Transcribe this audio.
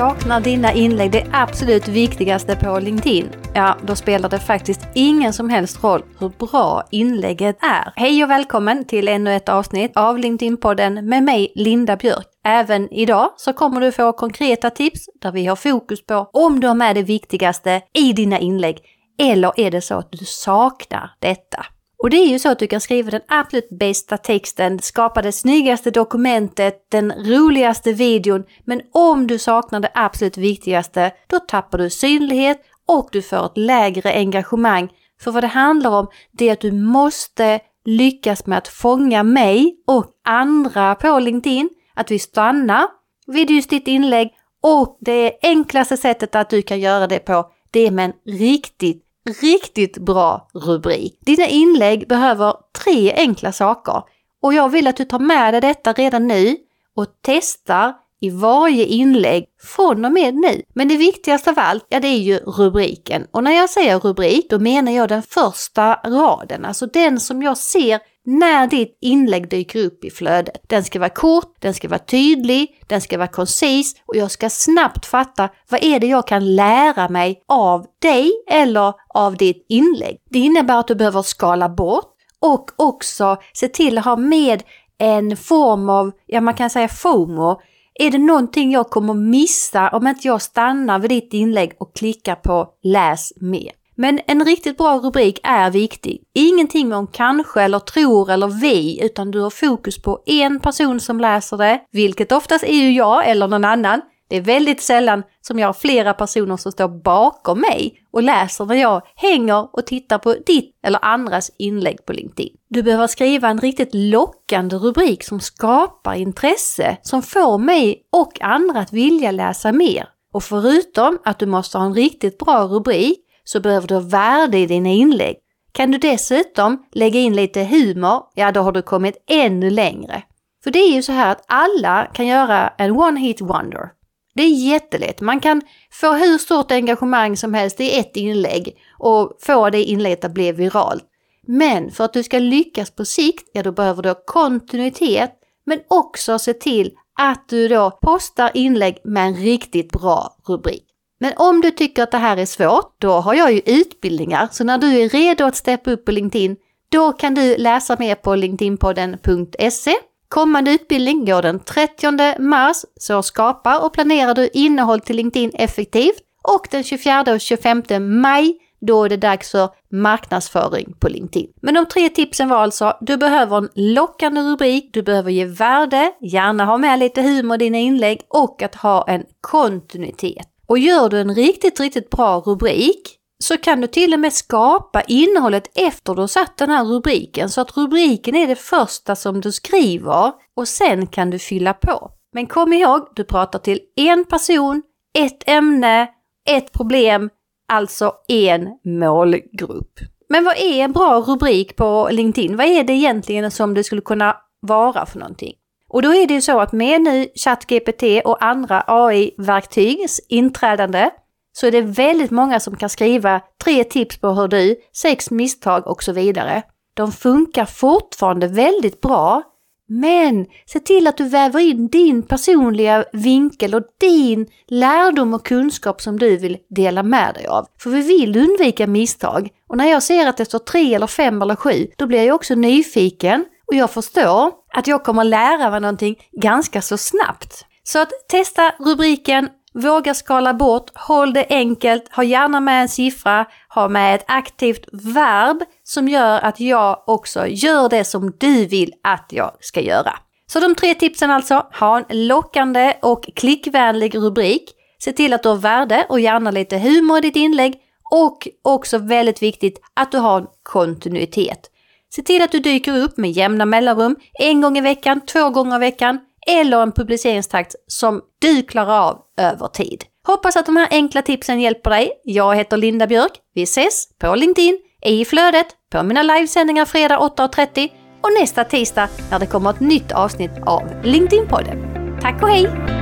saknar dina inlägg det absolut viktigaste på LinkedIn, ja då spelar det faktiskt ingen som helst roll hur bra inlägget är. Hej och välkommen till ännu ett avsnitt av LinkedIn-podden med mig Linda Björk. Även idag så kommer du få konkreta tips där vi har fokus på om du har med det viktigaste i dina inlägg eller är det så att du saknar detta? Och det är ju så att du kan skriva den absolut bästa texten, skapa det snyggaste dokumentet, den roligaste videon, men om du saknar det absolut viktigaste, då tappar du synlighet och du får ett lägre engagemang. För vad det handlar om, det är att du måste lyckas med att fånga mig och andra på LinkedIn, att vi stannar vid just ditt inlägg och det enklaste sättet att du kan göra det på, det är med en riktigt riktigt bra rubrik. Dina inlägg behöver tre enkla saker och jag vill att du tar med dig detta redan nu och testar i varje inlägg från och med nu. Men det viktigaste av allt, ja det är ju rubriken. Och när jag säger rubrik, då menar jag den första raden, alltså den som jag ser när ditt inlägg dyker upp i flödet. Den ska vara kort, den ska vara tydlig, den ska vara koncis och jag ska snabbt fatta vad är det jag kan lära mig av dig eller av ditt inlägg. Det innebär att du behöver skala bort och också se till att ha med en form av, ja man kan säga FOMO, är det någonting jag kommer missa om inte jag stannar vid ditt inlägg och klickar på läs mer? Men en riktigt bra rubrik är viktig. Ingenting om kanske eller tror eller vi, utan du har fokus på en person som läser det, vilket oftast är ju jag eller någon annan. Det är väldigt sällan som jag har flera personer som står bakom mig och läser när jag hänger och tittar på ditt eller andras inlägg på LinkedIn. Du behöver skriva en riktigt lockande rubrik som skapar intresse, som får mig och andra att vilja läsa mer. Och förutom att du måste ha en riktigt bra rubrik så behöver du ha värde i dina inlägg. Kan du dessutom lägga in lite humor, ja då har du kommit ännu längre. För det är ju så här att alla kan göra en one hit wonder. Det är jättelätt. Man kan få hur stort engagemang som helst i ett inlägg och få det inlägget att bli viralt. Men för att du ska lyckas på sikt, ja då behöver du ha kontinuitet men också se till att du då postar inlägg med en riktigt bra rubrik. Men om du tycker att det här är svårt, då har jag ju utbildningar. Så när du är redo att steppa upp på LinkedIn, då kan du läsa mer på linkedinpodden.se. Kommande utbildning går den 30 mars, så skapar och planerar du innehåll till LinkedIn effektivt. Och den 24 och 25 maj, då är det dags för marknadsföring på LinkedIn. Men de tre tipsen var alltså, du behöver en lockande rubrik, du behöver ge värde, gärna ha med lite humor i dina inlägg och att ha en kontinuitet. Och gör du en riktigt, riktigt bra rubrik så kan du till och med skapa innehållet efter du har satt den här rubriken så att rubriken är det första som du skriver och sen kan du fylla på. Men kom ihåg, du pratar till en person, ett ämne, ett problem, alltså en målgrupp. Men vad är en bra rubrik på LinkedIn? Vad är det egentligen som det skulle kunna vara för någonting? Och då är det ju så att med nu ChatGPT och andra AI-verktygs inträdande så är det väldigt många som kan skriva tre tips på hur du, sex misstag och så vidare. De funkar fortfarande väldigt bra, men se till att du väver in din personliga vinkel och din lärdom och kunskap som du vill dela med dig av. För vi vill undvika misstag. Och när jag ser att det står tre eller fem eller sju, då blir jag också nyfiken och jag förstår att jag kommer lära mig någonting ganska så snabbt. Så att testa rubriken, våga skala bort, håll det enkelt, ha gärna med en siffra, ha med ett aktivt verb som gör att jag också gör det som du vill att jag ska göra. Så de tre tipsen alltså, ha en lockande och klickvänlig rubrik, se till att du har värde och gärna lite humor i ditt inlägg och också väldigt viktigt att du har en kontinuitet. Se till att du dyker upp med jämna mellanrum, en gång i veckan, två gånger i veckan eller en publiceringstakt som du klarar av över tid. Hoppas att de här enkla tipsen hjälper dig. Jag heter Linda Björk. Vi ses på LinkedIn, i flödet, på mina livesändningar fredag 8.30 och nästa tisdag när det kommer ett nytt avsnitt av LinkedIn-podden. Tack och hej!